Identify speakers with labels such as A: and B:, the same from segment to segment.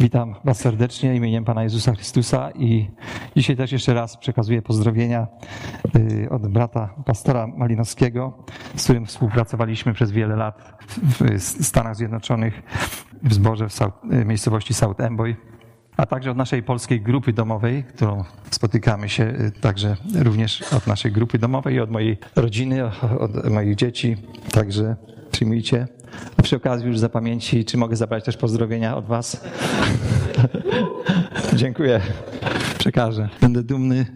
A: Witam Was serdecznie imieniem Pana Jezusa Chrystusa i dzisiaj też jeszcze raz przekazuję pozdrowienia y, od brata pastora Malinowskiego, z którym współpracowaliśmy przez wiele lat w Stanach Zjednoczonych w zborze w y, miejscowości South Amboy, a także od naszej polskiej grupy domowej, którą spotykamy się y, także również od naszej grupy domowej od mojej rodziny, od moich dzieci, także przyjmujcie. A przy okazji już za pamięci, czy mogę zabrać też pozdrowienia od Was? Dziękuję. Przekażę. Będę dumny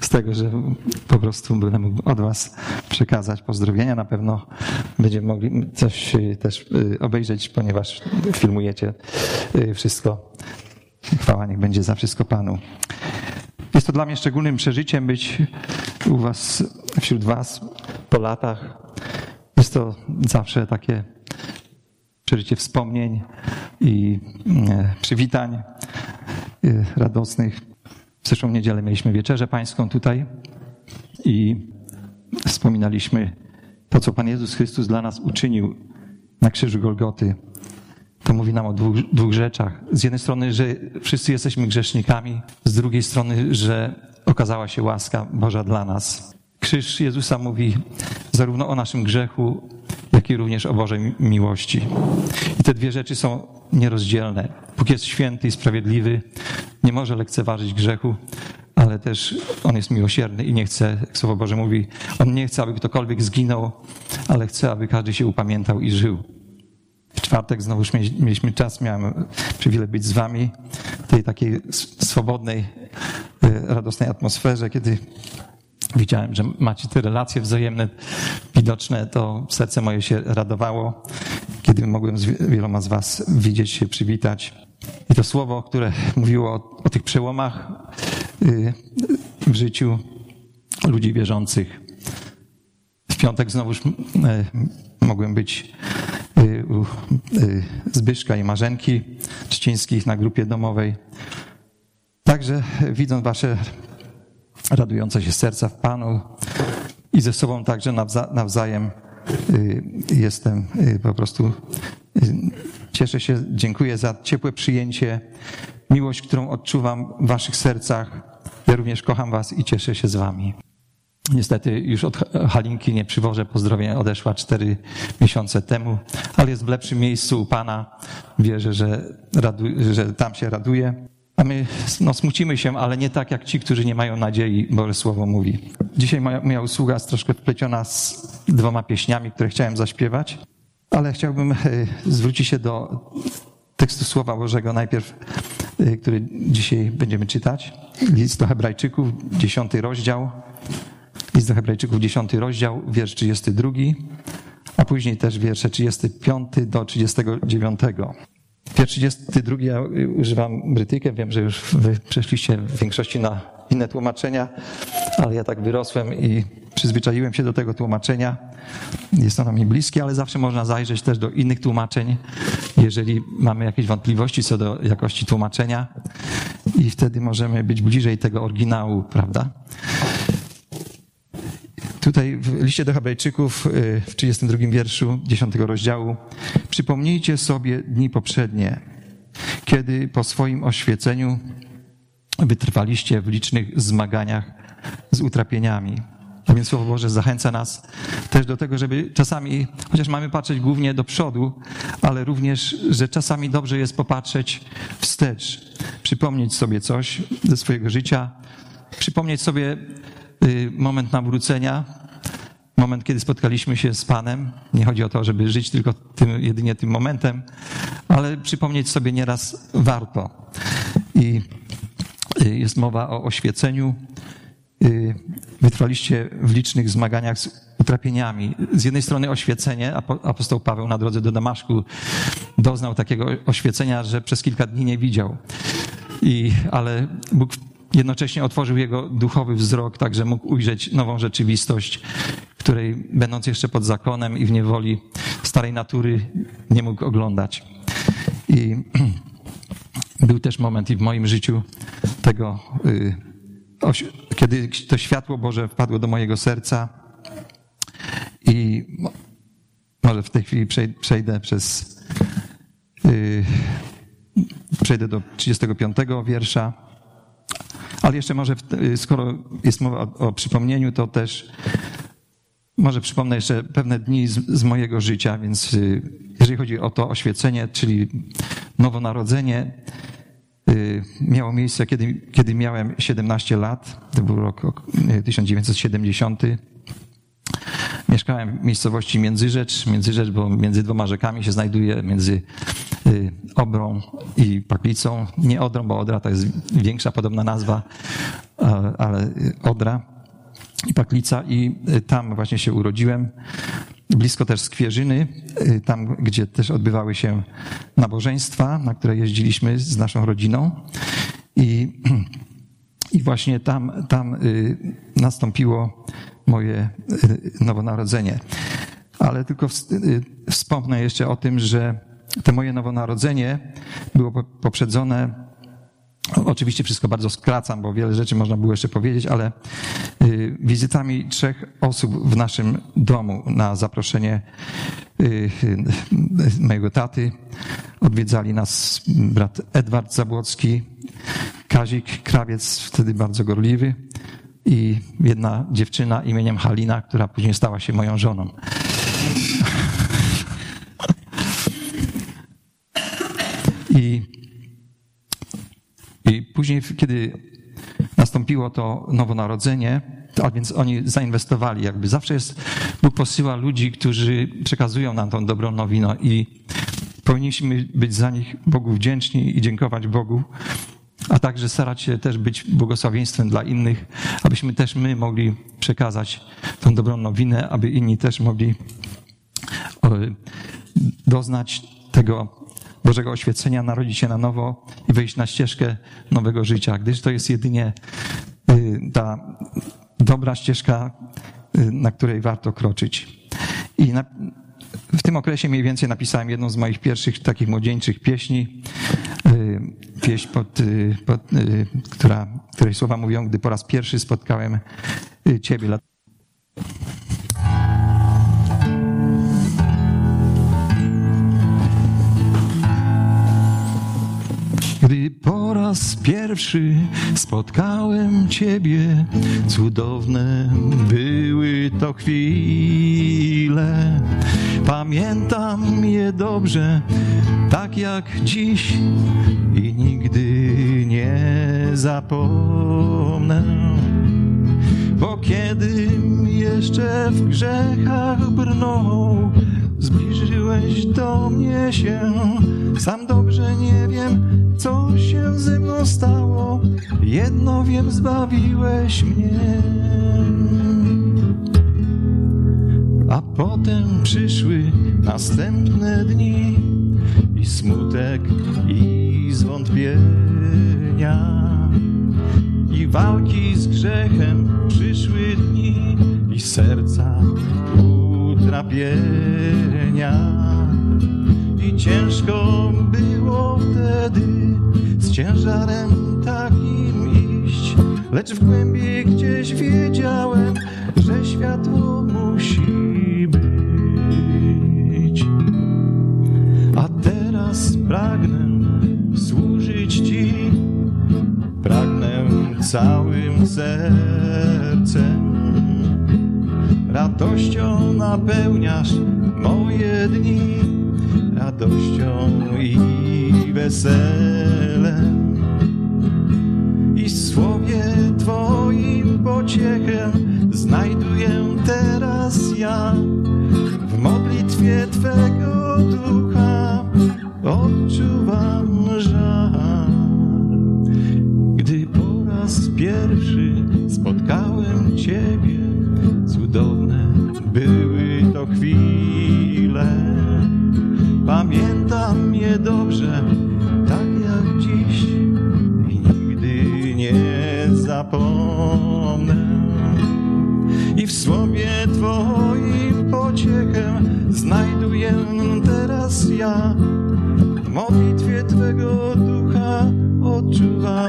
A: z tego, że po prostu będę mógł od Was przekazać pozdrowienia. Na pewno będziemy mogli coś też y, obejrzeć, ponieważ filmujecie y, wszystko. Chwała niech będzie za wszystko Panu. Jest to dla mnie szczególnym przeżyciem być u Was, wśród Was po latach. Jest to zawsze takie przeżycie wspomnień i e, przywitań e, radosnych. W zeszłą niedzielę mieliśmy wieczerzę pańską tutaj i wspominaliśmy to, co Pan Jezus Chrystus dla nas uczynił na krzyżu Golgoty. To mówi nam o dwóch, dwóch rzeczach. Z jednej strony, że wszyscy jesteśmy grzesznikami, z drugiej strony, że okazała się łaska Boża dla nas. Krzyż Jezusa mówi zarówno o naszym grzechu, jak i również o Bożej miłości. I te dwie rzeczy są nierozdzielne. Bóg jest święty i sprawiedliwy, nie może lekceważyć grzechu, ale też On jest miłosierny i nie chce, jak Słowo Boże mówi, On nie chce, aby ktokolwiek zginął, ale chce, aby każdy się upamiętał i żył. W czwartek znowu mieliśmy czas, miałem przywilej być z wami w tej takiej swobodnej, e, radosnej atmosferze, kiedy widziałem, że macie te relacje wzajemne widoczne, to serce moje się radowało, kiedy mogłem z wieloma z was widzieć się, przywitać. I to słowo, które mówiło o, o tych przełomach y, w życiu ludzi wierzących. W piątek znowuż y, mogłem być y, u Zbyszka i Marzenki Trzcińskich na grupie domowej. Także widząc wasze radujące się serca w Panu i ze sobą także nawzajem y, jestem y, po prostu y, cieszę się, dziękuję za ciepłe przyjęcie, miłość, którą odczuwam w waszych sercach. Ja również kocham was i cieszę się z wami. Niestety już od Halinki nie przywożę pozdrowienia, odeszła cztery miesiące temu, ale jest w lepszym miejscu u Pana. Wierzę, że, radu, że tam się raduje. A my no, smucimy się, ale nie tak jak ci, którzy nie mają nadziei, bo Słowo mówi. Dzisiaj moja, moja usługa jest troszkę wpleciona z dwoma pieśniami, które chciałem zaśpiewać, ale chciałbym e, zwrócić się do tekstu Słowa Bożego najpierw, e, który dzisiaj będziemy czytać. List do Hebrajczyków, dziesiąty rozdział. List do Hebrajczyków, dziesiąty rozdział, wiersz 32, a później też wiersze 35 do 39. Wiersz 32 ja używam brytykę. Wiem, że już wy przeszliście w większości na inne tłumaczenia, ale ja tak wyrosłem i przyzwyczaiłem się do tego tłumaczenia. Jest ono mi bliskie, ale zawsze można zajrzeć też do innych tłumaczeń, jeżeli mamy jakieś wątpliwości co do jakości tłumaczenia i wtedy możemy być bliżej tego oryginału, prawda? Tutaj w liście do Hebrajczyków y, w 32 wierszu 10 rozdziału przypomnijcie sobie dni poprzednie, kiedy po swoim oświeceniu wytrwaliście w licznych zmaganiach z utrapieniami. A więc Słowo Boże zachęca nas też do tego, żeby czasami, chociaż mamy patrzeć głównie do przodu, ale również, że czasami dobrze jest popatrzeć wstecz, przypomnieć sobie coś ze swojego życia, przypomnieć sobie moment nawrócenia, moment, kiedy spotkaliśmy się z Panem. Nie chodzi o to, żeby żyć tylko tym, jedynie tym momentem, ale przypomnieć sobie nieraz warto. I y, jest mowa o oświeceniu. Y, wytrwaliście w licznych zmaganiach z utrapieniami. Z jednej strony oświecenie, apostoł Paweł na drodze do Damaszku doznał takiego oświecenia, że przez kilka dni nie widział. I, ale Bóg jednocześnie otworzył jego duchowy wzrok, tak że mógł ujrzeć nową rzeczywistość, której będąc jeszcze pod zakonem i w niewoli starej natury nie mógł oglądać. I był też moment i w moim życiu tego, y, kiedy to światło Boże wpadło do mojego serca i może w tej chwili przejdę przez y, przejdę do 35 wiersza. Ale jeszcze może, skoro jest mowa o, o przypomnieniu, to też może przypomnę jeszcze pewne dni z, z, mojego życia, więc y, jeżeli chodzi o to oświecenie, czyli nowonarodzenie, y, miało miejsce, kiedy, kiedy miałem 17 lat. To był rok 1970. Mieszkałem w miejscowości Międzyrzecz. Międzyrzecz, bo między dwoma rzekami się znajduje, między y, Obrą i Paklicą. Nie Odrą, bo Odra to jest większa podobna nazwa, ale Odra i Paklica i y, tam właśnie się urodziłem. Blisko też Skwierzyny, y, tam gdzie też odbywały się nabożeństwa, na które jeździliśmy z naszą rodziną. I, i właśnie tam, tam y, nastąpiło moje nowonarodzenie. Ale tylko wspomnę jeszcze o tym, że to moje nowonarodzenie było poprzedzone Oczywiście wszystko bardzo skracam, bo wiele rzeczy można było jeszcze powiedzieć, ale y, wizytami trzech osób w naszym domu na zaproszenie y, y, mojego taty odwiedzali nas brat Edward Zabłocki, Kazik Krawiec, wtedy bardzo gorliwy i jedna dziewczyna imieniem Halina, która później stała się moją żoną. I i później, kiedy nastąpiło to nowonarodzenie, a więc oni zainwestowali, jakby zawsze jest, Bóg posyła ludzi, którzy przekazują nam tą dobrą nowinę i powinniśmy być za nich Bogu wdzięczni i dziękować Bogu, a także starać się też być błogosławieństwem dla innych, abyśmy też my mogli przekazać tą dobrą nowinę, aby inni też mogli doznać tego Bożego oświecenia, narodzić się na nowo i wejść na ścieżkę nowego życia, gdyż to jest jedynie y, ta dobra ścieżka, y, na której warto kroczyć. I na, w tym okresie mniej więcej napisałem jedną z moich pierwszych takich młodzieńczych pieśni. Y, pieśń, pod, pod, która, której słowa mówią, gdy po raz pierwszy spotkałem Ciebie. Gdy po raz pierwszy spotkałem Ciebie, cudowne były to chwile. Pamiętam je dobrze, tak jak dziś i nigdy nie zapomnę. Bo kiedy jeszcze w grzechach brnął, zbliżyłeś do mnie się, sam dobrze nie wiem, co się ze mną stało, jedno wiem, zbawiłeś mnie. A potem przyszły następne dni i smutek, i zwątpienia, i walki z grzechem przyszły dni i serca I ciężko było wtedy z ciężarem takim iść, lecz w głębi gdzieś wiedziałem, że światło musi być. A teraz pragnę służyć Ci, pragnę całym sercem. Radością napełniasz moje dni radością i weselem. I słowie Twoim pociechę znajduję teraz ja. W modlitwie Twego ducha odczuwam żal.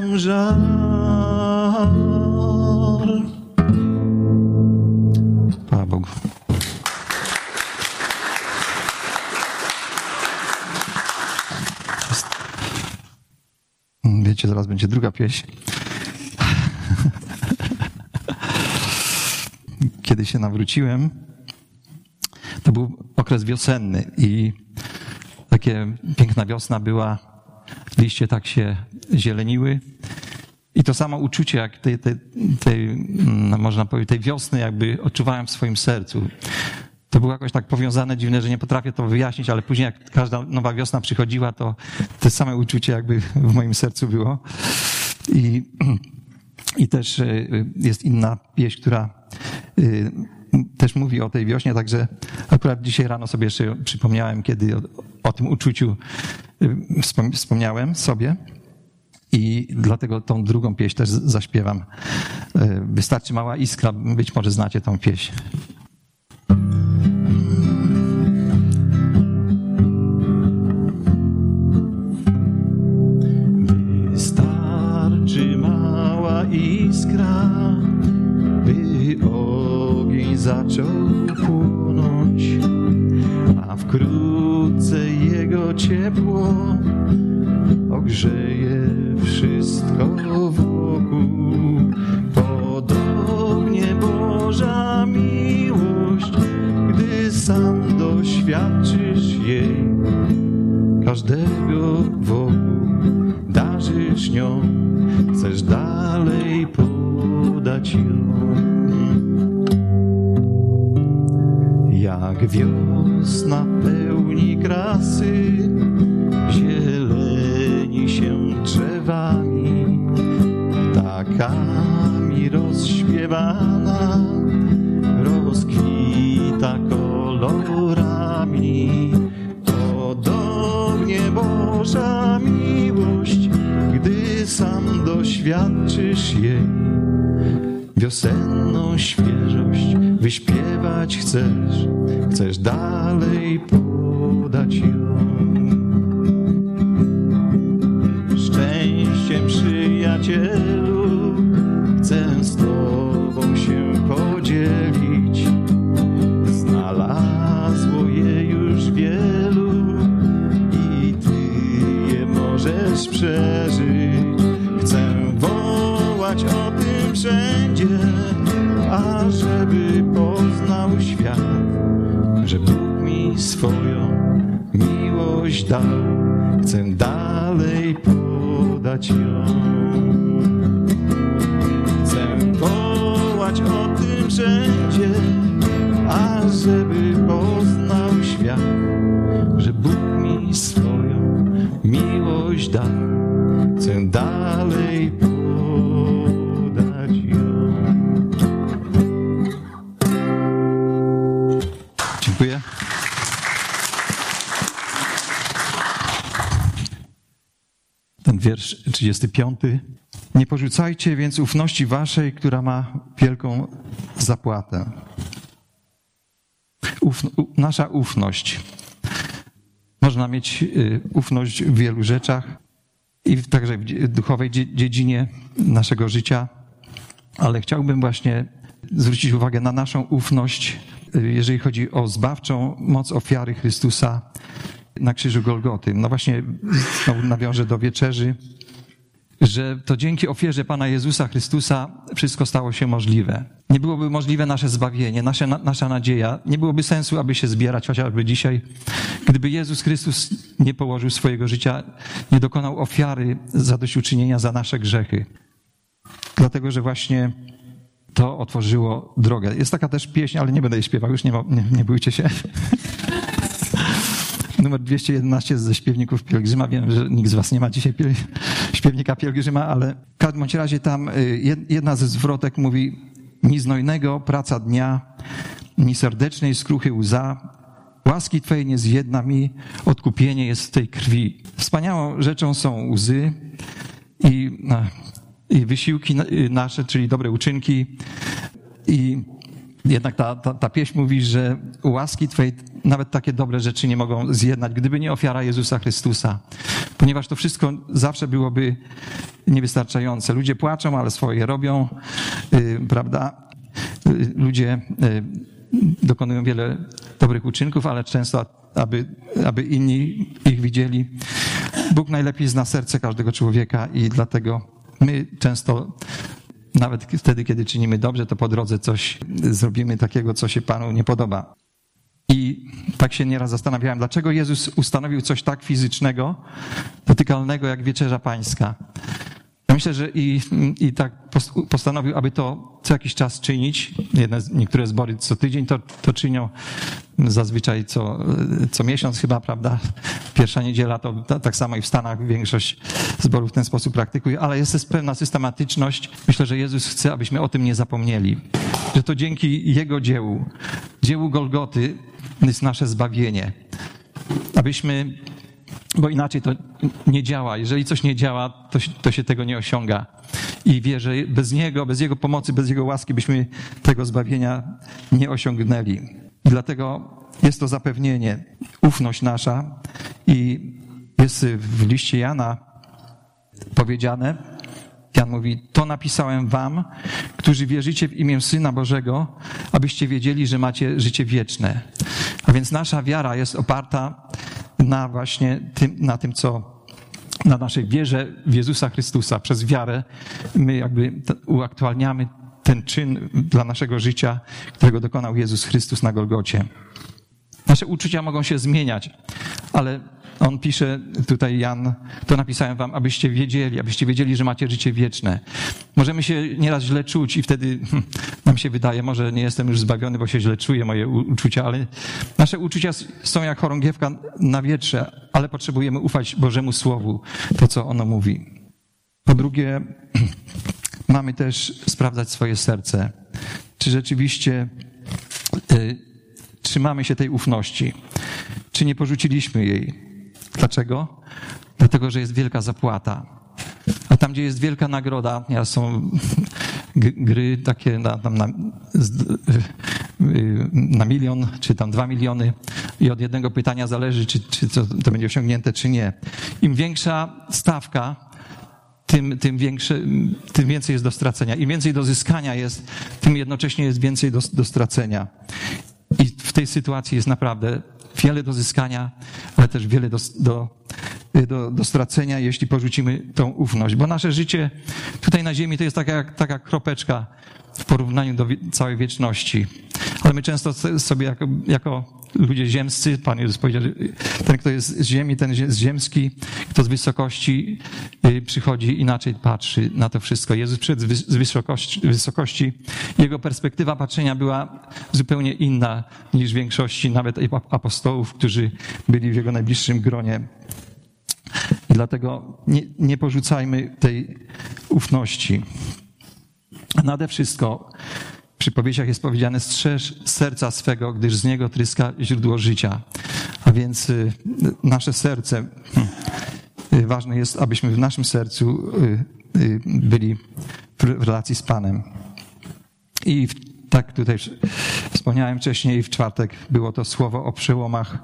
A: Odczuwam żal. wiecie, zaraz będzie druga pieśń. Kiedy się nawróciłem, to był okres wiosenny i takie piękna wiosna była, liście tak się zieleniły. I to samo uczucie, jak tej, tej, tej, mm, można powiedzieć, tej wiosny, jakby odczuwałem w swoim sercu. To było jakoś tak powiązane, dziwne, że nie potrafię to wyjaśnić, ale później jak każda nowa wiosna przychodziła, to to same uczucie jakby w moim sercu było. I, i też y, jest inna pieśń, która y, też mówi o tej wiośnie, także akurat dzisiaj rano sobie jeszcze przypomniałem, kiedy o, o tym uczuciu y, wspomniałem sobie. I dlatego tą drugą pieśń też zaśpiewam. Wystarczy mała iskra, być może znacie tą pieśń.
B: Wystarczy mała iskra, by ogień zaczął płonąć, a wkrótce jego ciepło ogrzeje wszystko wołać o tym wszędzie, ażeby poznał świat, że Bóg mi swoją miłość dał. Chcę dalej podać ją. Chcę wołać o tym wszędzie, ażeby poznał świat, że Bóg mi swoją miłość dał. Chcę dalej podać
A: wiersz 35. Nie porzucajcie więc ufności waszej, która ma wielką zapłatę. Uf, nasza ufność. Można mieć y, ufność w wielu rzeczach i także w duchowej dziedzinie naszego życia, ale chciałbym właśnie zwrócić uwagę na naszą ufność, y, jeżeli chodzi o zbawczą moc ofiary Chrystusa na krzyżu Golgoty. No właśnie znowu nawiążę do wieczerzy, że to dzięki ofierze Pana Jezusa Chrystusa wszystko stało się możliwe. Nie byłoby możliwe nasze zbawienie, nasza, nasza nadzieja. Nie byłoby sensu, aby się zbierać chociażby dzisiaj, gdyby Jezus Chrystus nie położył swojego życia, nie dokonał ofiary zadośćuczynienia za nasze grzechy. Dlatego, że właśnie to otworzyło drogę. Jest taka też pieśń, ale nie będę jej śpiewał, już nie, nie, nie bójcie się. Numer 211 ze śpiewników pielgrzyma. Wiem, że nikt z was nie ma dzisiaj śpiewnika pielgrzyma, ale w każdym razie tam y, jedna ze zwrotek mówi ni znojnego praca dnia, ni serdecznej skruchy łza, łaski Twojej nie zjedna mi, odkupienie jest w tej krwi. Wspaniałą rzeczą są łzy i, i wysiłki y, nasze, czyli dobre uczynki i jednak ta, ta, ta pieśń mówi, że łaski Twojej nawet takie dobre rzeczy nie mogą zjednać, gdyby nie ofiara Jezusa Chrystusa. Ponieważ to wszystko zawsze byłoby niewystarczające. Ludzie płaczą, ale swoje robią, yy, prawda? Yy, ludzie yy, dokonują wiele dobrych uczynków, ale często, aby, aby inni ich widzieli, Bóg najlepiej zna serce każdego człowieka i dlatego my często nawet wtedy, kiedy czynimy dobrze, to po drodze coś zrobimy takiego, co się Panu nie podoba. I tak się nieraz zastanawiałem, dlaczego Jezus ustanowił coś tak fizycznego, dotykalnego jak wieczerza pańska. Ja myślę, że i, i tak postanowił, aby to co jakiś czas czynić. Jedne, niektóre zbory co tydzień to, to czynią, zazwyczaj co, co miesiąc chyba, prawda? Pierwsza niedziela to tak samo i w Stanach większość zborów w ten sposób praktykuje, ale jest pewna systematyczność. Myślę, że Jezus chce, abyśmy o tym nie zapomnieli. Że to dzięki Jego dziełu, dziełu Golgoty jest nasze zbawienie. Abyśmy bo inaczej to nie działa. Jeżeli coś nie działa, to, to się tego nie osiąga. I wierzę, bez Niego, bez Jego pomocy, bez Jego łaski byśmy tego zbawienia nie osiągnęli. I dlatego jest to zapewnienie, ufność nasza i jest w liście Jana powiedziane, Jan mówi, to napisałem wam, którzy wierzycie w imię Syna Bożego, abyście wiedzieli, że macie życie wieczne. A więc nasza wiara jest oparta na właśnie tym, na tym, co na naszej wierze w Jezusa Chrystusa. Przez wiarę my jakby uaktualniamy ten czyn dla naszego życia, którego dokonał Jezus Chrystus na Golgocie. Nasze uczucia mogą się zmieniać, ale on pisze tutaj, Jan, to napisałem wam, abyście wiedzieli, abyście wiedzieli, że macie życie wieczne. Możemy się nieraz źle czuć i wtedy hmm, nam się wydaje, może nie jestem już zbawiony, bo się źle czuję, moje uczucia, ale nasze uczucia są jak chorągiewka na wietrze, ale potrzebujemy ufać Bożemu Słowu, to co ono mówi. Po drugie, mamy też sprawdzać swoje serce. Czy rzeczywiście y, trzymamy się tej ufności? Czy nie porzuciliśmy jej? Dlaczego? Dlatego, że jest wielka zapłata. A tam, gdzie jest wielka nagroda, ja są gry takie na, na, na, milion, czy tam dwa miliony i od jednego pytania zależy, czy, czy to, to będzie osiągnięte, czy nie. Im większa stawka, tym, tym, większe, tym więcej jest do stracenia. Im więcej do zyskania jest, tym jednocześnie jest więcej do, do stracenia. I w tej sytuacji jest naprawdę wiele do zyskania, ale też wiele do, do, do, do stracenia, jeśli porzucimy tą ufność. Bo nasze życie tutaj na ziemi to jest taka, taka kropeczka w porównaniu do całej wieczności. Ale my często sobie jako, jako ludzie ziemscy, Pan Jezus powiedział, ten, kto jest z ziemi, ten jest ziemski, kto z wysokości y, przychodzi, inaczej patrzy na to wszystko. Jezus przyszedł z wysokości, wysokości. Jego perspektywa patrzenia była zupełnie inna niż większości nawet apostołów, którzy byli w jego najbliższym gronie. I dlatego nie, nie porzucajmy tej ufności. Nade wszystko przypowieściach jest powiedziane, strzeż serca swego, gdyż z niego tryska źródło życia. A więc y, nasze serce, y, ważne jest, abyśmy w naszym sercu y, byli w relacji z Panem. I tak tutaj wspomniałem wcześniej, w czwartek było to słowo o przełomach,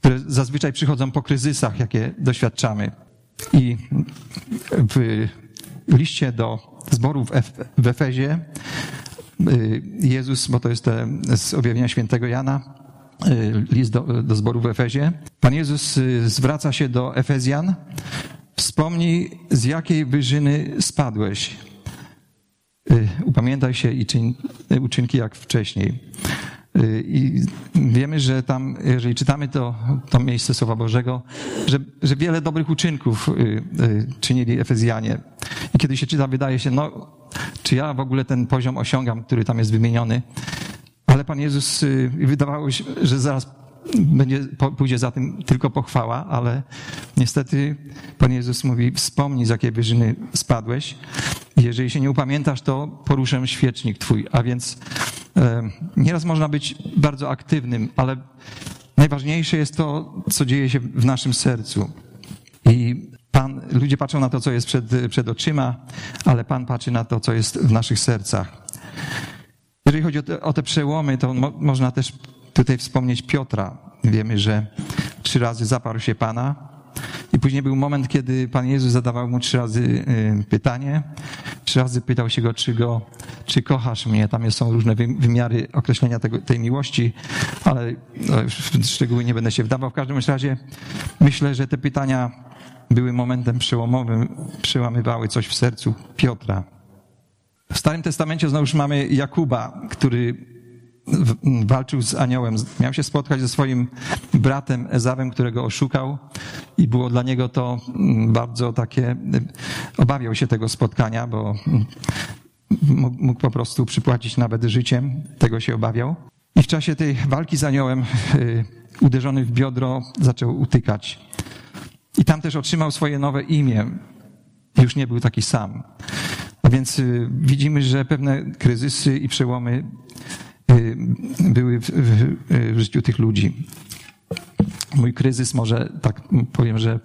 A: które zazwyczaj przychodzą po kryzysach, jakie doświadczamy. I w liście do zborów w Efezie Jezus, bo to jest z objawienia świętego Jana, y, list do, do zboru w Efezie. Pan Jezus y, zwraca się do Efezjan. Wspomnij, z jakiej wyżyny spadłeś. Upamiętaj się i czyń uczynki jak wcześniej. I wiemy, że tam, jeżeli czytamy to, to miejsce Słowa Bożego, że, że wiele dobrych uczynków czynili Efezjanie. I kiedy się czyta, wydaje się, no czy ja w ogóle ten poziom osiągam, który tam jest wymieniony. Ale Pan Jezus, y, wydawało się, że zaraz będzie, pójdzie za tym tylko pochwała, ale niestety Pan Jezus mówi, wspomnij z jakiej wyżyny spadłeś. Jeżeli się nie upamiętasz, to poruszę świecznik Twój. A więc e, nieraz można być bardzo aktywnym, ale najważniejsze jest to, co dzieje się w naszym sercu. I Pan, ludzie patrzą na to, co jest przed, przed oczyma, ale Pan patrzy na to, co jest w naszych sercach. Jeżeli chodzi o te, o te przełomy, to mo, można też tutaj wspomnieć Piotra. Wiemy, że trzy razy zaparł się Pana i później był moment, kiedy Pan Jezus zadawał mu trzy razy y, pytanie. Trzy razy pytał się go, czy, go, czy kochasz mnie. Tam są różne wymiary określenia tego, tej miłości, ale no, w szczegóły nie będę się wdawał. W każdym razie myślę, że te pytania były momentem przełomowym, przełamywały coś w sercu Piotra. W Starym Testamencie znowuż mamy Jakuba, który walczył z aniołem. Miał się spotkać ze swoim bratem Ezawem, którego oszukał i było dla niego to bardzo takie, obawiał się tego spotkania, bo mógł po prostu przypłacić nawet życiem, tego się obawiał. I w czasie tej walki z aniołem y, uderzony w biodro zaczął utykać. I tam też otrzymał swoje nowe imię. Już nie był taki sam. A więc y, widzimy, że pewne kryzysy i przełomy y, były w, w, w życiu tych ludzi. Mój kryzys, może tak powiem, że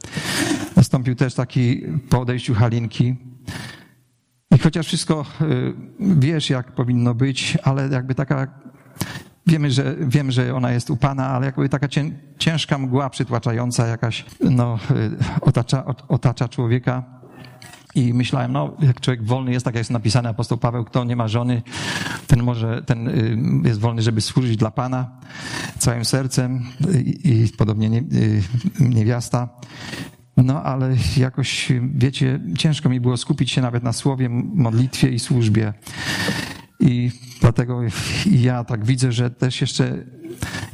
A: nastąpił też taki po odejściu Halinki. I chociaż wszystko wiesz, jak powinno być, ale jakby taka Wiemy, że, wiem, że ona jest u Pana, ale jakby taka ciężka mgła przytłaczająca jakaś, no, y, otacza, otacza człowieka. I myślałem, no, jak człowiek wolny jest, tak jak jest napisane apostoł Paweł, kto nie ma żony, ten może, ten y, jest wolny, żeby służyć dla Pana całym sercem i, i podobnie nie, y, niewiasta. No, ale jakoś, wiecie, ciężko mi było skupić się nawet na słowie, modlitwie i służbie. I dlatego ja tak widzę, że też jeszcze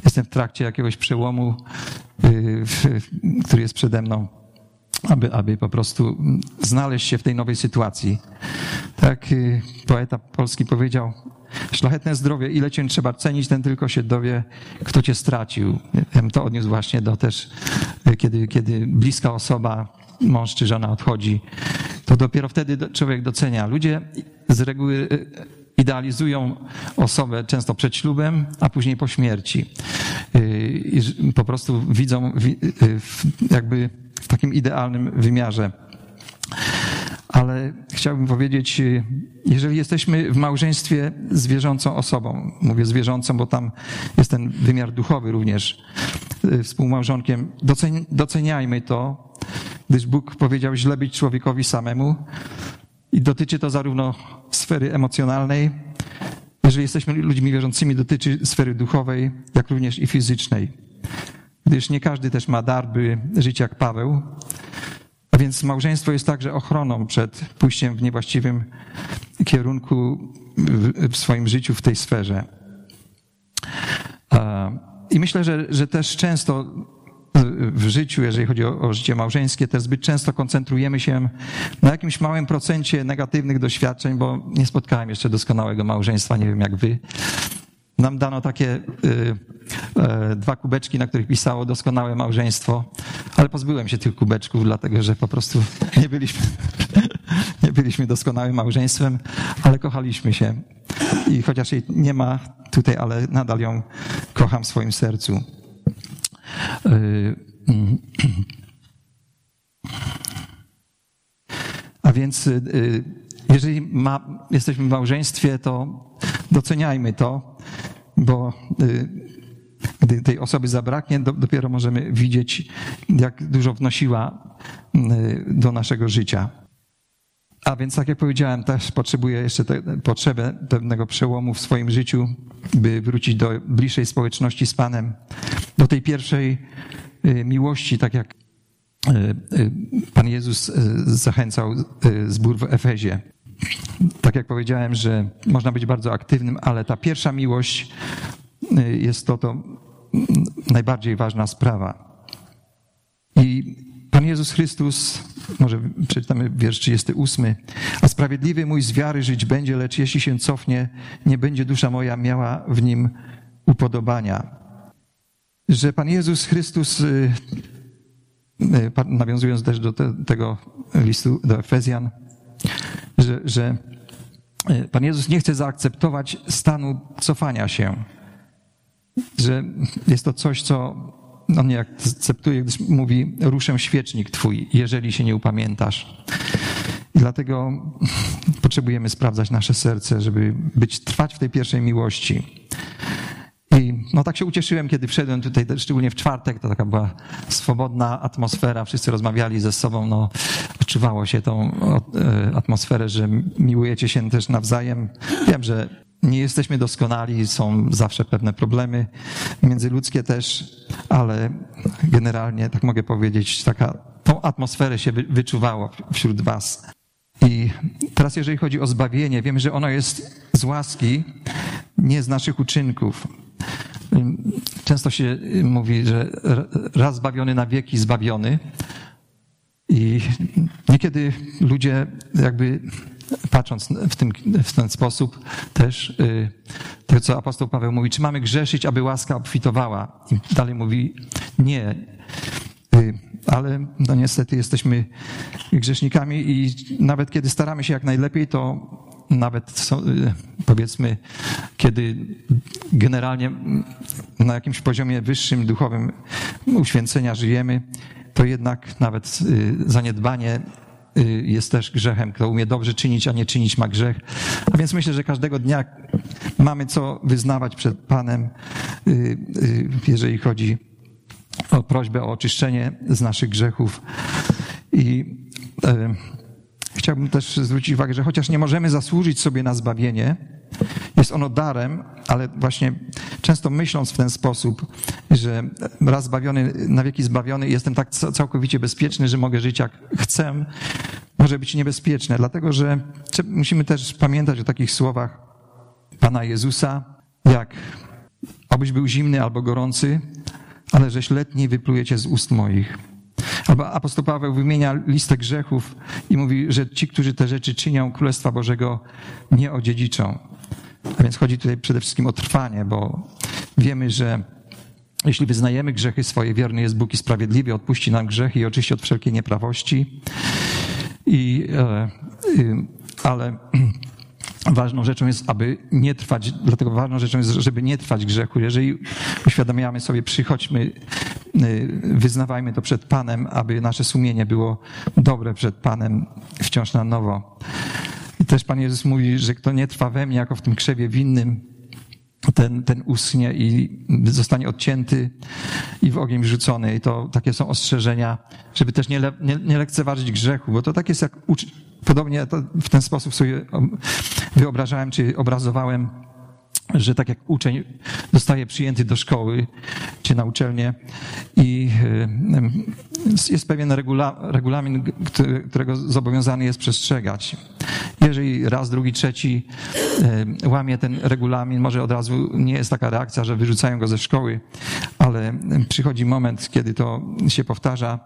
A: jestem w trakcie jakiegoś przełomu, y, który jest przede mną, aby, aby po prostu znaleźć się w tej nowej sytuacji. Tak y, poeta polski powiedział, szlachetne zdrowie, ile cię trzeba cenić, ten tylko się dowie, kto cię stracił. Ja to odniósł właśnie do też, y, kiedy, kiedy bliska osoba, mąż czy żona odchodzi, to dopiero wtedy człowiek docenia. Ludzie z reguły idealizują osobę często przed ślubem, a później po śmierci. Y, I po prostu widzą y, jakby w takim idealnym wymiarze. Ale chciałbym powiedzieć, y, jeżeli jesteśmy w małżeństwie z wierzącą osobą, mówię zwierzącą, bo tam jest ten wymiar duchowy również, współmałżonkiem, doceniajmy to, gdyż Bóg powiedział źle być człowiekowi samemu, i dotyczy to zarówno sfery emocjonalnej, jeżeli jesteśmy ludźmi wierzącymi, dotyczy sfery duchowej, jak również i fizycznej. Gdyż nie każdy też ma dar, by żyć jak Paweł. A więc małżeństwo jest także ochroną przed pójściem w niewłaściwym kierunku w swoim życiu w tej sferze. I myślę, że, że też często w życiu, jeżeli chodzi o, o, życie małżeńskie, też zbyt często koncentrujemy się na jakimś małym procencie negatywnych doświadczeń, bo nie spotkałem jeszcze doskonałego małżeństwa, nie wiem jak wy. Nam dano takie y, y, dwa kubeczki, na których pisało doskonałe małżeństwo, ale pozbyłem się tych kubeczków, dlatego że po prostu nie byliśmy, nie byliśmy doskonałym małżeństwem, ale kochaliśmy się. I chociaż jej nie ma tutaj, ale nadal ją kocham w swoim sercu. A więc, y, y, jeżeli ma, jesteśmy w małżeństwie, to doceniajmy to, bo y, gdy tej osoby zabraknie, dopiero możemy widzieć, jak dużo wnosiła do naszego życia. A więc, tak jak powiedziałem, też potrzebuję jeszcze te, potrzebę pewnego przełomu w swoim życiu, by wrócić do bliższej społeczności z Panem, do tej pierwszej y, miłości, tak jak y, y, Pan Jezus zachęcał zbór w Efezie. Tak jak powiedziałem, że można być bardzo aktywnym, ale ta pierwsza miłość jest to, to najbardziej ważna sprawa. Jezus Chrystus, może przeczytamy wiersz 38, a sprawiedliwy mój z wiary żyć będzie, lecz jeśli się cofnie, nie będzie dusza moja miała w nim upodobania. Że Pan Jezus Chrystus, y, y, nawiązując też do tego listu do Efezjan, że, że y, Pan Jezus nie chce zaakceptować stanu cofania się, że jest to coś, co on nie akceptuje, gdyż mówi, ruszę świecznik twój, jeżeli się nie upamiętasz. I dlatego potrzebujemy sprawdzać nasze serce, żeby być, trwać w tej pierwszej miłości. I no tak się ucieszyłem, kiedy wszedłem tutaj, szczególnie w czwartek, to taka była swobodna atmosfera, wszyscy rozmawiali ze sobą, no odczuwało się tą e, atmosferę, że miłujecie się też nawzajem. Wiem, że nie jesteśmy doskonali, są zawsze pewne problemy międzyludzkie też, ale generalnie, tak mogę powiedzieć, taka tą atmosferę się wyczuwało wśród was. I teraz, jeżeli chodzi o zbawienie, wiemy, że ono jest z łaski, nie z naszych uczynków. Często się mówi, że raz zbawiony na wieki zbawiony. I niekiedy ludzie jakby patrząc w, tym, w ten sposób też y, to, co apostoł Paweł mówi, czy mamy grzeszyć, aby łaska obfitowała? I dalej mówi, nie. Y, ale no niestety jesteśmy grzesznikami i nawet kiedy staramy się jak najlepiej, to nawet y, powiedzmy, kiedy generalnie na jakimś poziomie wyższym, duchowym uświęcenia żyjemy, to jednak nawet zaniedbanie jest też grzechem. Kto umie dobrze czynić, a nie czynić ma grzech. A więc myślę, że każdego dnia mamy co wyznawać przed Panem, y, y, jeżeli chodzi o prośbę o oczyszczenie z naszych grzechów. I chciałbym też zwrócić uwagę, że chociaż nie możemy zasłużyć sobie na zbawienie, jest ono darem, ale właśnie często myśląc w ten sposób, że raz zbawiony, na wieki zbawiony, jestem tak całkowicie bezpieczny, że mogę żyć jak chcę, może być niebezpieczne, dlatego że musimy też pamiętać o takich słowach Pana Jezusa, jak obyś był zimny albo gorący, ale żeś letni wyplujecie z ust moich. Albo apostoł Paweł wymienia listę grzechów i mówi, że ci, którzy te rzeczy czynią, Królestwa Bożego nie odziedziczą. A więc chodzi tutaj przede wszystkim o trwanie, bo wiemy, że jeśli wyznajemy grzechy swoje, wierny jest Bóg i sprawiedliwy, odpuści nam grzechy i oczyści od wszelkiej nieprawości. I, e, ale ważną rzeczą jest, aby nie trwać, dlatego ważną rzeczą jest, żeby nie trwać grzechu. Jeżeli uświadamiamy sobie, przychodźmy, y, wyznawajmy to przed Panem, aby nasze sumienie było dobre przed Panem wciąż na nowo. Też Pan Jezus mówi, że kto nie trwa we mnie, jako w tym krzewie winnym, ten, ten uschnie i zostanie odcięty i w ogień wrzucony. I to takie są ostrzeżenia, żeby też nie, le, nie, nie lekceważyć grzechu, bo to tak jest jak podobnie w ten sposób sobie wyobrażałem czy obrazowałem że tak jak uczeń zostaje przyjęty do szkoły czy na uczelnię i jest pewien regula, regulamin, którego zobowiązany jest przestrzegać. Jeżeli raz, drugi, trzeci łamie ten regulamin, może od razu nie jest taka reakcja, że wyrzucają go ze szkoły, ale przychodzi moment, kiedy to się powtarza,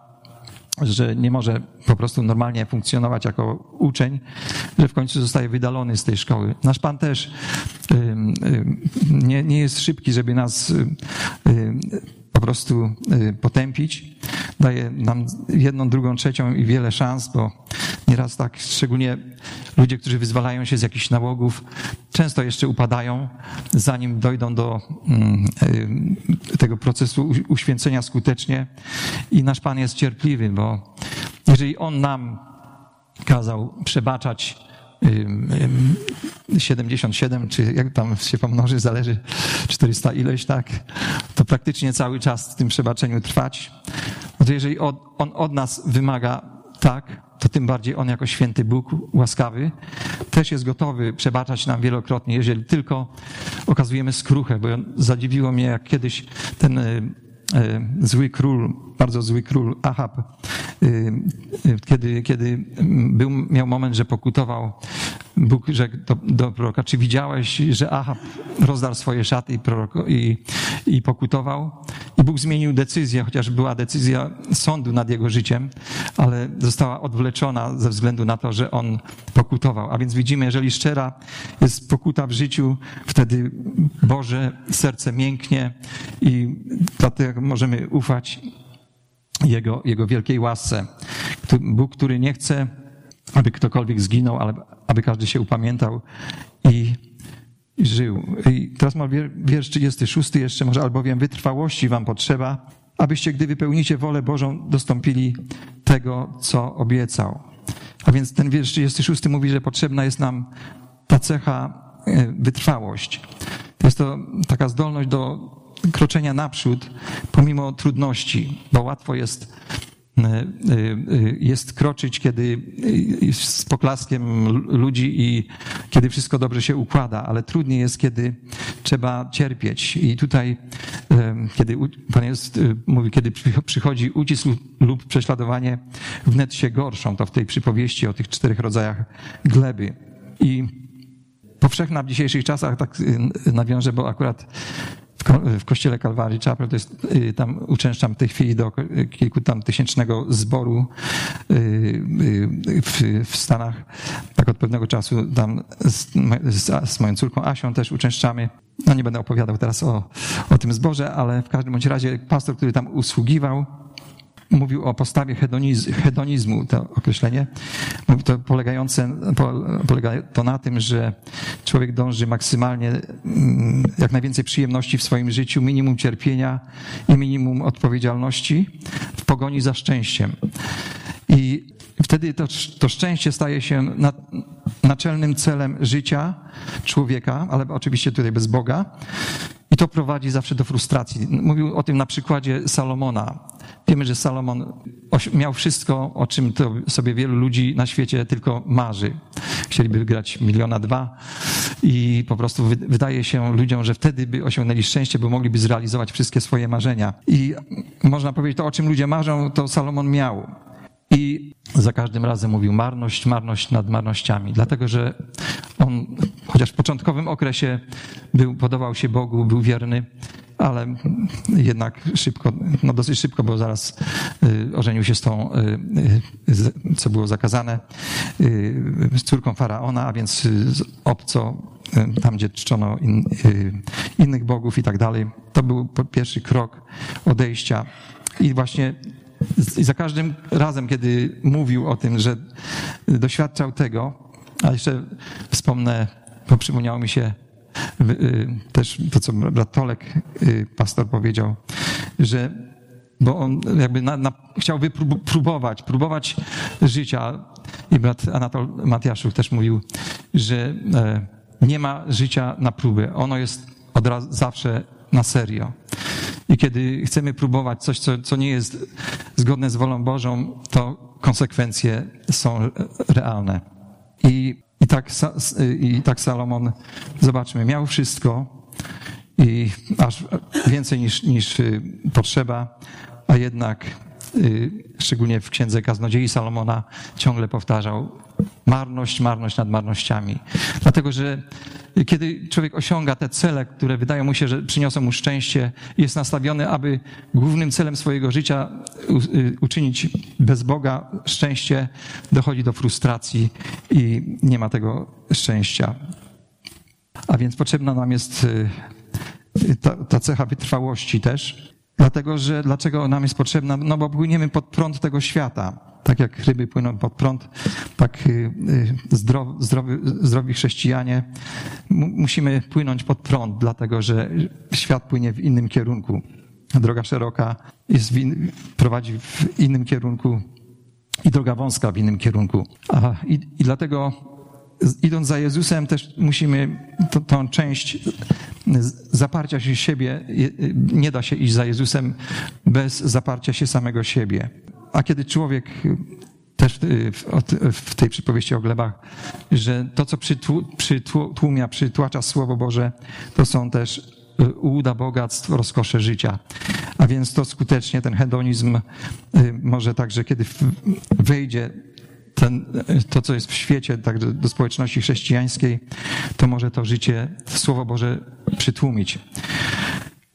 A: że nie może po prostu normalnie funkcjonować jako uczeń, że w końcu zostaje wydalony z tej szkoły. Nasz Pan też nie, nie jest szybki, żeby nas po prostu potępić. Daje nam jedną, drugą, trzecią i wiele szans, bo nieraz tak, szczególnie ludzie, którzy wyzwalają się z jakichś nałogów, często jeszcze upadają, zanim dojdą do mm, tego procesu uświęcenia skutecznie. I nasz Pan jest cierpliwy, bo jeżeli On nam kazał przebaczać 77, czy jak tam się pomnoży, zależy 400 ileś, tak, to praktycznie cały czas w tym przebaczeniu trwać. No to jeżeli on od nas wymaga tak, to tym bardziej On jako święty Bóg, łaskawy, też jest gotowy przebaczać nam wielokrotnie, jeżeli tylko okazujemy skruchę, bo zadziwiło mnie, jak kiedyś ten y, y, zły król, bardzo zły król Ahab, y, kiedy, kiedy był, miał moment, że pokutował Bóg rzekł do, do proroka, czy widziałeś, że Ahab rozdarł swoje szaty i, proroko, i, i pokutował? I Bóg zmienił decyzję, chociaż była decyzja sądu nad jego życiem, ale została odwleczona ze względu na to, że on pokutował. A więc widzimy, jeżeli szczera jest pokuta w życiu, wtedy Boże serce mięknie i dlatego możemy ufać Jego, Jego wielkiej łasce. Bóg, który nie chce aby ktokolwiek zginął, ale aby każdy się upamiętał i żył. I teraz ma wiersz 36 jeszcze, może albowiem wytrwałości wam potrzeba, abyście, gdy wypełnicie wolę Bożą, dostąpili tego, co obiecał. A więc ten wiersz 36 mówi, że potrzebna jest nam ta cecha e, wytrwałość. Jest to taka zdolność do kroczenia naprzód pomimo trudności, bo łatwo jest jest kroczyć, kiedy z poklaskiem ludzi i kiedy wszystko dobrze się układa, ale trudniej jest, kiedy trzeba cierpieć. I tutaj e, kiedy Pan Jezus mówi, kiedy przychodzi ucisk lub prześladowanie, wnet się gorszą. To w tej przypowieści o tych czterech rodzajach gleby. I powszechna w dzisiejszych czasach, tak nawiążę, bo akurat w kościele Kalwarii Chapel, to jest, y, tam uczęszczam w tej chwili do kilku tam tysięcznego zboru y, y, w, w Stanach. Tak od pewnego czasu tam z, z, z moją córką Asią też uczęszczamy. No nie będę opowiadał teraz o, o tym zborze, ale w każdym bądź razie pastor, który tam usługiwał, mówił o postawie hedoniz, hedonizmu, to określenie, to polegające, polega to na tym, że człowiek dąży maksymalnie mm, jak najwięcej przyjemności w swoim życiu, minimum cierpienia i minimum odpowiedzialności w pogoni za szczęściem. I wtedy to, to szczęście staje się na, naczelnym celem życia człowieka, ale oczywiście tutaj bez Boga. I to prowadzi zawsze do frustracji. Mówił o tym na przykładzie Salomona. Wiemy, że Salomon miał wszystko, o czym to sobie wielu ludzi na świecie tylko marzy. Chcieliby grać miliona dwa i po prostu wydaje się ludziom, że wtedy by osiągnęli szczęście, bo mogliby zrealizować wszystkie swoje marzenia. I można powiedzieć, to o czym ludzie marzą, to Salomon miał. I za każdym razem mówił marność, marność nad marnościami, dlatego że on, chociaż w początkowym okresie był, podobał się Bogu, był wierny, ale jednak szybko, no dosyć szybko, bo zaraz y, ożenił się z tą, y, co było zakazane, y, z córką faraona, a więc obco, tam gdzie czczono in, innych bogów i tak dalej. To był pierwszy krok odejścia. I właśnie i za każdym razem, kiedy mówił o tym, że doświadczał tego, a jeszcze wspomnę, bo przypomniało mi się y, też to, co brat Tolek, y, pastor powiedział, że bo on jakby na, na, chciał wypróbować, próbować życia. I brat Anatol Matiaszuk też mówił, że e, nie ma życia na próbę. Ono jest od razu zawsze na serio. I kiedy chcemy próbować coś, co, co nie jest zgodne z wolą Bożą, to konsekwencje są realne. I, i, tak, I tak Salomon, zobaczmy, miał wszystko i aż więcej niż, niż potrzeba, a jednak y, szczególnie w księdze Kaznodziei Salomona ciągle powtarzał marność, marność nad marnościami. Dlatego, że kiedy człowiek osiąga te cele, które wydają mu się, że przyniosą mu szczęście, jest nastawiony, aby głównym celem swojego życia y, uczynić bez Boga szczęście, dochodzi do frustracji i nie ma tego szczęścia. A więc potrzebna nam jest y, ta, ta cecha wytrwałości też. Dlatego, że dlaczego nam jest potrzebna? No bo płyniemy pod prąd tego świata. Tak jak ryby płyną pod prąd, tak y, y, zdrowi, zdrowi, chrześcijanie musimy płynąć pod prąd, dlatego że świat płynie w innym kierunku. Droga szeroka jest in, prowadzi w innym kierunku i droga wąska w innym kierunku. A, i, i dlatego idąc za Jezusem też musimy tą część zaparcia się siebie, nie da się iść za Jezusem bez zaparcia się samego siebie. A kiedy człowiek też w tej przypowieści o glebach, że to, co przytłumia, przytłacza Słowo Boże, to są też y, ułuda bogactw, rozkosze życia. A więc to skutecznie ten hedonizm y, może także, kiedy wejdzie ten, to, co jest w świecie, tak do, do społeczności chrześcijańskiej, to może to życie, Słowo Boże przytłumić.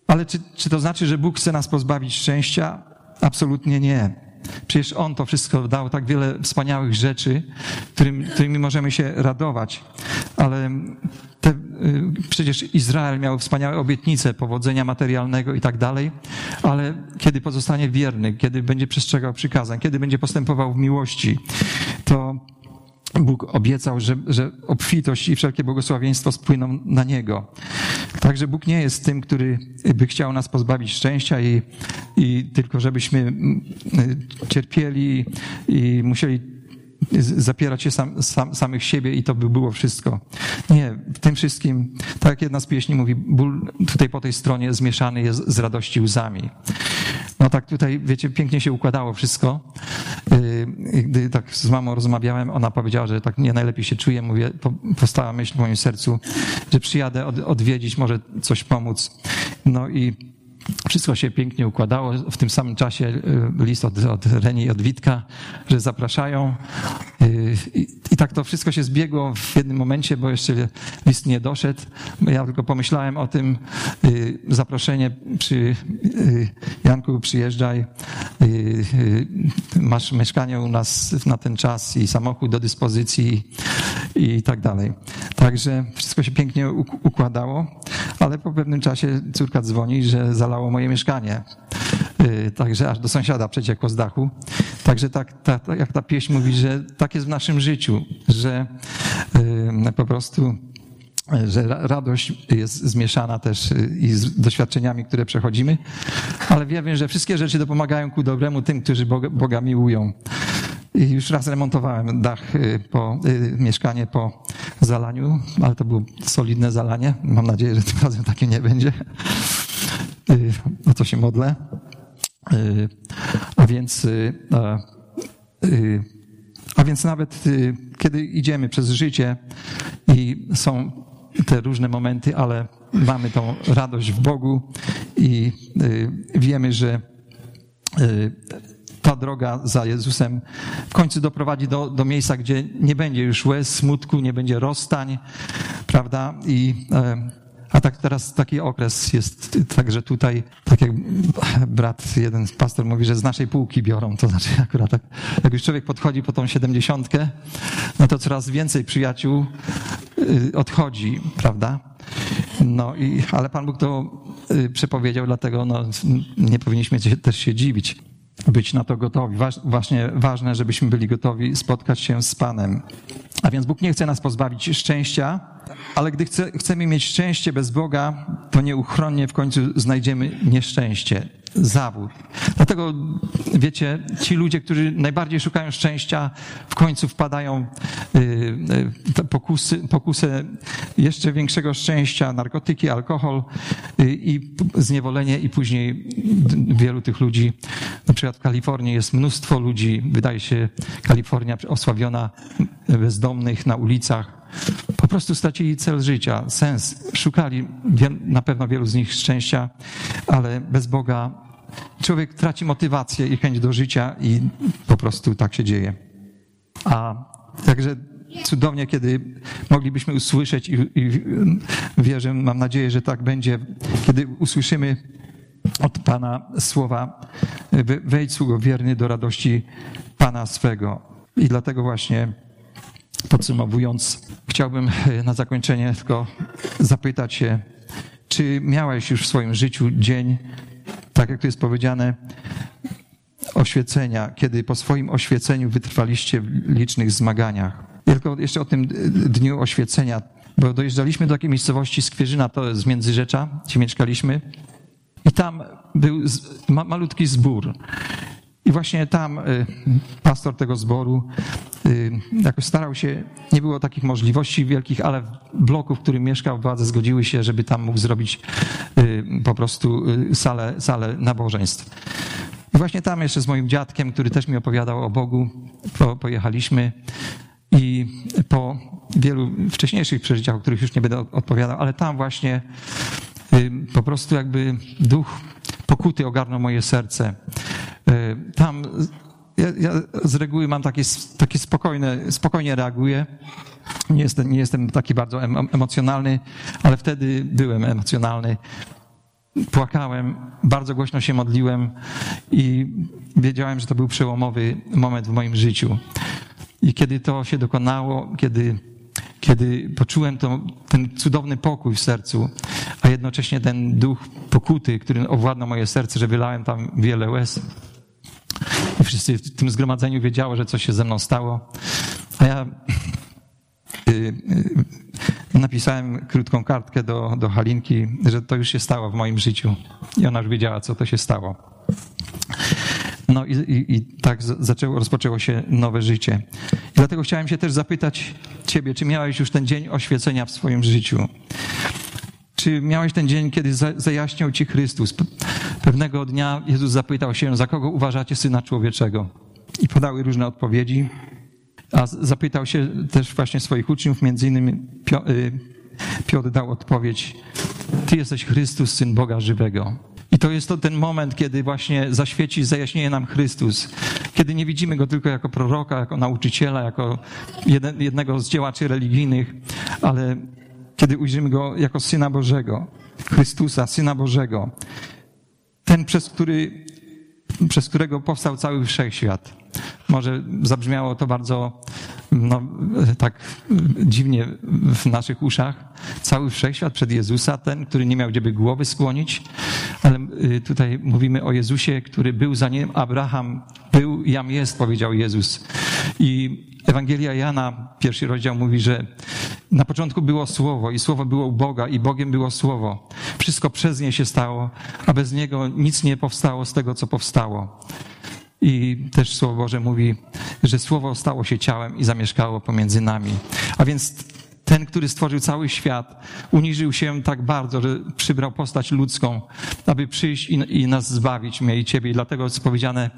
A: Ale czy, czy to znaczy, że Bóg chce nas pozbawić szczęścia? Absolutnie nie. Przecież On to wszystko dał, tak wiele wspaniałych rzeczy, którym, którymi możemy się radować. Ale te, y, przecież Izrael miał wspaniałe obietnice powodzenia materialnego i tak dalej, ale kiedy pozostanie wierny, kiedy będzie przestrzegał przykazań, kiedy będzie postępował w miłości, to Bóg obiecał, że, że obfitość i wszelkie błogosławieństwo spłyną na Niego. Także Bóg nie jest tym, który by chciał nas pozbawić szczęścia i, i tylko żebyśmy mm, cierpieli i musieli zapierać się sam, sam, samych siebie i to by było wszystko. Nie, w tym wszystkim, tak jak jedna z pieśni mówi, ból tutaj po tej stronie zmieszany jest z radości łzami. No tak tutaj, wiecie, pięknie się układało wszystko. Y, gdy tak z mamą rozmawiałem, ona powiedziała, że tak nie najlepiej się czuję. Mówię, powstała myśl w moim sercu, że przyjadę od, odwiedzić, może coś pomóc. No i wszystko się pięknie układało. W tym samym czasie y, list od, od Reni i od Witka, że zapraszają. Y, I, tak to wszystko się zbiegło w jednym momencie, bo jeszcze list nie doszedł. Ja tylko pomyślałem o tym, y, zaproszenie przy Janku, przyjeżdżaj, masz mieszkanie u nas na ten czas i samochód do dyspozycji i tak dalej. Także wszystko się pięknie układało, ale po pewnym czasie córka dzwoni, że zalało moje mieszkanie. Y, także aż do sąsiada przeciekło z dachu. Także tak, jak ta pieśń mówi, że tak jest w naszym życiu, że y, po prostu że radość jest zmieszana też y, i z doświadczeniami, które przechodzimy, ale wiem, że wszystkie rzeczy dopomagają ku dobremu tym, którzy Boga, Boga miłują. I już raz remontowałem dach po, mieszkanie po zalaniu, ale to było solidne zalanie. Mam nadzieję, że tym razem takie nie będzie. Y, o co się modlę. Y, a więc, y, a więc nawet kiedy idziemy przez życie i są te różne momenty, ale mamy tą radość w Bogu i wiemy, że ta droga za Jezusem w końcu doprowadzi do, do miejsca, gdzie nie będzie już łez, smutku, nie będzie rozstań, prawda? I a tak teraz taki okres jest także tutaj, tak jak brat, jeden pastor mówi, że z naszej półki biorą, to znaczy akurat tak, jak już człowiek podchodzi po tą siedemdziesiątkę, no to coraz więcej przyjaciół y, odchodzi, prawda? No i, ale Pan Bóg to y, przepowiedział, dlatego no, nie powinniśmy też się dziwić być na to gotowi. właśnie ważne, żebyśmy byli gotowi spotkać się z Panem. A więc Bóg nie chce nas pozbawić szczęścia, ale gdy chce, chcemy mieć szczęście bez Boga, to nieuchronnie w końcu znajdziemy nieszczęście zawód. Dlatego, wiecie, ci ludzie, którzy najbardziej szukają szczęścia, w końcu wpadają w pokusy, pokusę jeszcze większego szczęścia, narkotyki, alkohol y, i zniewolenie i później wielu tych ludzi, na przykład w Kalifornii jest mnóstwo ludzi, wydaje się Kalifornia osławiona bezdomnych na ulicach, po prostu stracili cel życia, sens. Szukali na pewno wielu z nich szczęścia, ale bez Boga człowiek traci motywację i chęć do życia i po prostu tak się dzieje. A także cudownie, kiedy moglibyśmy usłyszeć i, i wierzę, mam nadzieję, że tak będzie, kiedy usłyszymy od Pana słowa wejdź sługo wierny do radości Pana swego. I dlatego właśnie podsumowując, chciałbym na zakończenie tylko zapytać się, czy miałeś już w swoim życiu dzień, tak jak tu jest powiedziane, oświecenia, kiedy po swoim oświeceniu wytrwaliście w licznych zmaganiach. Tylko jeszcze o tym dniu oświecenia, bo dojeżdżaliśmy do takiej miejscowości Skwierzyna, to jest Międzyrzecza, gdzie mieszkaliśmy i tam był malutki zbór. I właśnie tam y, pastor tego zboru y, jakoś starał się, nie było takich możliwości wielkich, ale w bloku, w którym mieszkał, władze zgodziły się, żeby tam mógł zrobić y, po prostu salę, salę nabożeństw. I właśnie tam jeszcze z moim dziadkiem, który też mi opowiadał o Bogu, po, pojechaliśmy i po wielu wcześniejszych przeżyciach, o których już nie będę odpowiadał, ale tam właśnie po prostu jakby duch pokuty ogarnął moje serce. E, tam ja, ja, z reguły mam takie, takie spokojne, spokojnie reaguję. Nie jestem, nie jestem taki bardzo emocjonalny, ale wtedy byłem emocjonalny. Płakałem, bardzo głośno się modliłem i wiedziałem, że to był przełomowy moment w moim życiu. I kiedy to się dokonało, kiedy, kiedy poczułem to, ten cudowny pokój w sercu, a jednocześnie ten duch pokuty, który owładnął moje serce, że wylałem tam wiele łez, i wszyscy w tym zgromadzeniu wiedziało, że coś się ze mną stało. A ja y, y, napisałem krótką kartkę do, do Halinki, że to już się stało w moim życiu. I ona już wiedziała, co to się stało. No i, i, i tak zaczęło, rozpoczęło się nowe życie. I dlatego chciałem się też zapytać Ciebie, czy miałeś już ten dzień oświecenia w swoim życiu? Czy miałeś ten dzień, kiedy zajaśniał Ci Chrystus? Pewnego dnia Jezus zapytał się, za kogo uważacie Syna Człowieczego? I podały różne odpowiedzi. A zapytał się też właśnie swoich uczniów, między innymi y, Piotr dał odpowiedź, Ty jesteś Chrystus, Syn Boga żywego. I to jest to ten moment, kiedy właśnie zaświeci, zajaśnieje nam Chrystus. Kiedy nie widzimy Go tylko jako proroka, jako nauczyciela, jako jednego z działaczy religijnych, ale kiedy ujrzymy Go jako Syna Bożego, Chrystusa, Syna Bożego. Ten, przez który przez którego powstał cały wszechświat. Może zabrzmiało to bardzo no, tak dziwnie w naszych uszach. Cały wszechświat przed Jezusa, ten, który nie miał gdzieby głowy skłonić, ale y, tutaj mówimy o Jezusie, który był zanim Abraham był, jam jest, powiedział Jezus. I Ewangelia Jana, pierwszy rozdział mówi, że na początku było Słowo i Słowo było u Boga i Bogiem było Słowo. Wszystko przez nie się stało, a bez niego nic nie powstało z tego, co powstało. I też Słowo Boże mówi, że Słowo stało się ciałem i zamieszkało pomiędzy nami. A więc ten, który stworzył cały świat, uniżył się tak bardzo, że przybrał postać ludzką, aby przyjść i, i nas zbawić, mnie i ciebie. I dlatego jest powiedziane,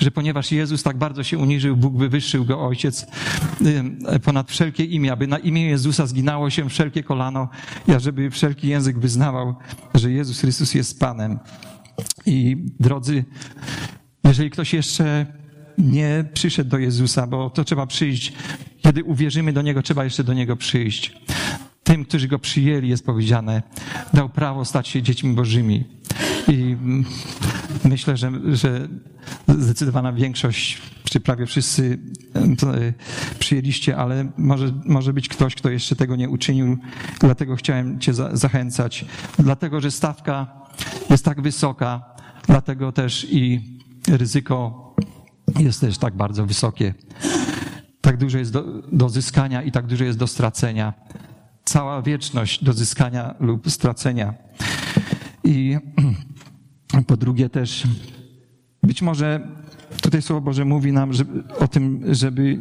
A: że ponieważ Jezus tak bardzo się uniżył, Bóg wywyższył go Ojciec ponad wszelkie imię, aby na imię Jezusa zginało się wszelkie kolano i ażeby wszelki język wyznawał, że Jezus Chrystus jest Panem. I drodzy, jeżeli ktoś jeszcze nie przyszedł do Jezusa, bo to trzeba przyjść. Kiedy uwierzymy do Niego, trzeba jeszcze do Niego przyjść. Tym, którzy Go przyjęli, jest powiedziane, dał prawo stać się dziećmi Bożymi. I myślę, że, że zdecydowana większość, czy prawie wszyscy e, przyjęliście, ale może, może być ktoś, kto jeszcze tego nie uczynił. Dlatego chciałem Cię zachęcać. Dlatego, że stawka jest tak wysoka, dlatego też i ryzyko jest też tak bardzo wysokie. Tak dużo jest do, do zyskania i tak dużo jest do stracenia. Cała wieczność do zyskania lub stracenia. I po drugie też, być może tutaj Słowo Boże mówi nam o tym, żeby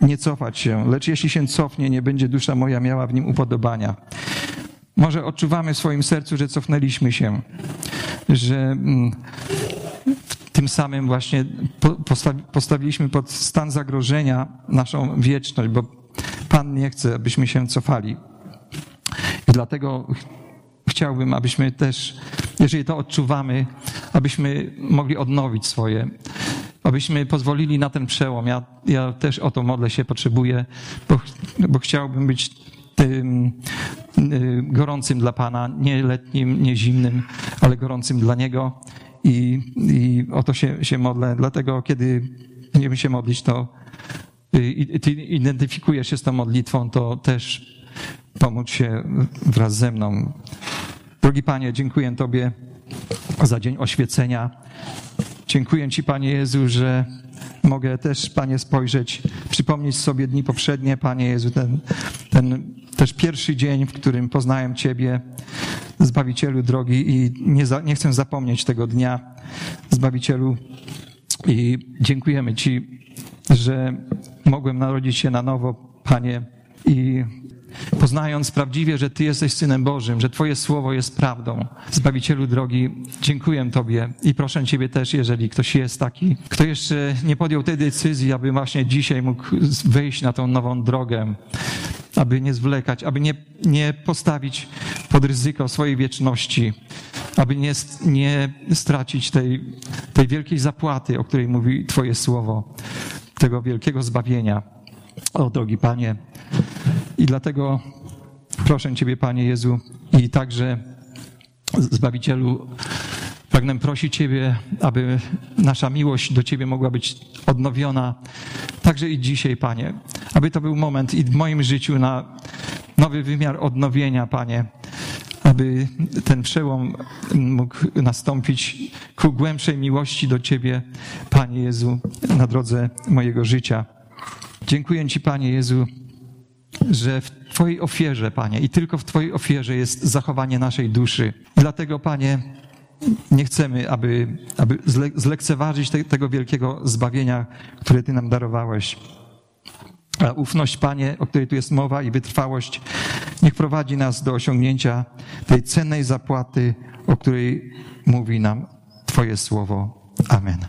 A: nie cofać się, lecz jeśli się cofnie, nie będzie dusza moja miała w nim upodobania. Może odczuwamy w swoim sercu, że cofnęliśmy się, że mm, tym samym właśnie postawiliśmy pod stan zagrożenia naszą wieczność, bo Pan nie chce, abyśmy się cofali. I dlatego chciałbym, abyśmy też, jeżeli to odczuwamy, abyśmy mogli odnowić swoje, abyśmy pozwolili na ten przełom. Ja, ja też o to modlę się, potrzebuję, bo, bo chciałbym być tym y, gorącym dla Pana, nie letnim, nie zimnym, ale gorącym dla Niego. I, i o to się, się modlę. Dlatego, kiedy będziemy się modlić, to y, ty identyfikujesz się z tą modlitwą, to też pomóc się wraz ze mną. Drogi Panie, dziękuję Tobie za dzień oświecenia. Dziękuję Ci, Panie Jezu, że mogę też, Panie, spojrzeć, przypomnieć sobie dni poprzednie, Panie Jezu, ten, ten też pierwszy dzień, w którym poznałem Ciebie, Zbawicielu drogi, i nie, za, nie chcę zapomnieć tego dnia, Zbawicielu. I dziękujemy Ci, że mogłem narodzić się na nowo, Panie, i poznając prawdziwie, że Ty jesteś Synem Bożym, że Twoje Słowo jest prawdą. Zbawicielu drogi, dziękuję Tobie i proszę Ciebie też, jeżeli ktoś jest taki, kto jeszcze nie podjął tej decyzji, aby właśnie dzisiaj mógł wejść na tą nową drogę, aby nie zwlekać, aby nie, nie postawić pod ryzyko swojej wieczności, aby nie, nie stracić tej, tej wielkiej zapłaty, o której mówi Twoje Słowo, tego wielkiego zbawienia. O, drogi Panie, i dlatego proszę Ciebie, Panie Jezu, i także Zbawicielu, pragnę prosić Ciebie, aby nasza miłość do Ciebie mogła być odnowiona, także i dzisiaj, Panie. Aby to był moment i w moim życiu na nowy wymiar odnowienia, Panie. Aby ten przełom mógł nastąpić ku głębszej miłości do Ciebie, Panie Jezu, na drodze mojego życia. Dziękuję Ci, Panie Jezu, że w Twojej ofierze, Panie, i tylko w Twojej ofierze jest zachowanie naszej duszy. Dlatego, Panie, nie chcemy, aby, aby zlekceważyć te, tego wielkiego zbawienia, które Ty nam darowałeś. A ufność, Panie, o której tu jest mowa, i wytrwałość, niech prowadzi nas do osiągnięcia tej cennej zapłaty, o której mówi nam Twoje słowo. Amen.